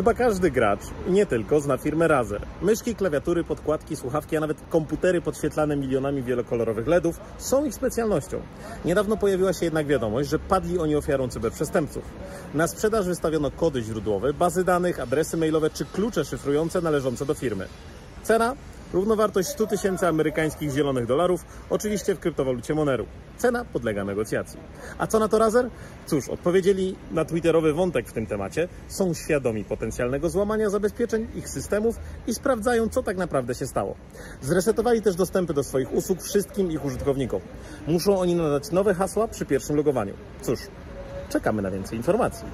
Chyba każdy gracz, nie tylko, zna firmę Razer. Myszki, klawiatury, podkładki, słuchawki, a nawet komputery podświetlane milionami wielokolorowych LEDów są ich specjalnością. Niedawno pojawiła się jednak wiadomość, że padli oni ofiarą cyberprzestępców. Na sprzedaż wystawiono kody źródłowe, bazy danych, adresy mailowe czy klucze szyfrujące należące do firmy. Cena? Równowartość 100 tysięcy amerykańskich zielonych dolarów, oczywiście w kryptowalucie Moneru. Cena podlega negocjacji. A co na to Razer? Cóż, odpowiedzieli na twitterowy wątek w tym temacie, są świadomi potencjalnego złamania zabezpieczeń ich systemów i sprawdzają, co tak naprawdę się stało. Zresetowali też dostępy do swoich usług wszystkim ich użytkownikom. Muszą oni nadać nowe hasła przy pierwszym logowaniu. Cóż, czekamy na więcej informacji.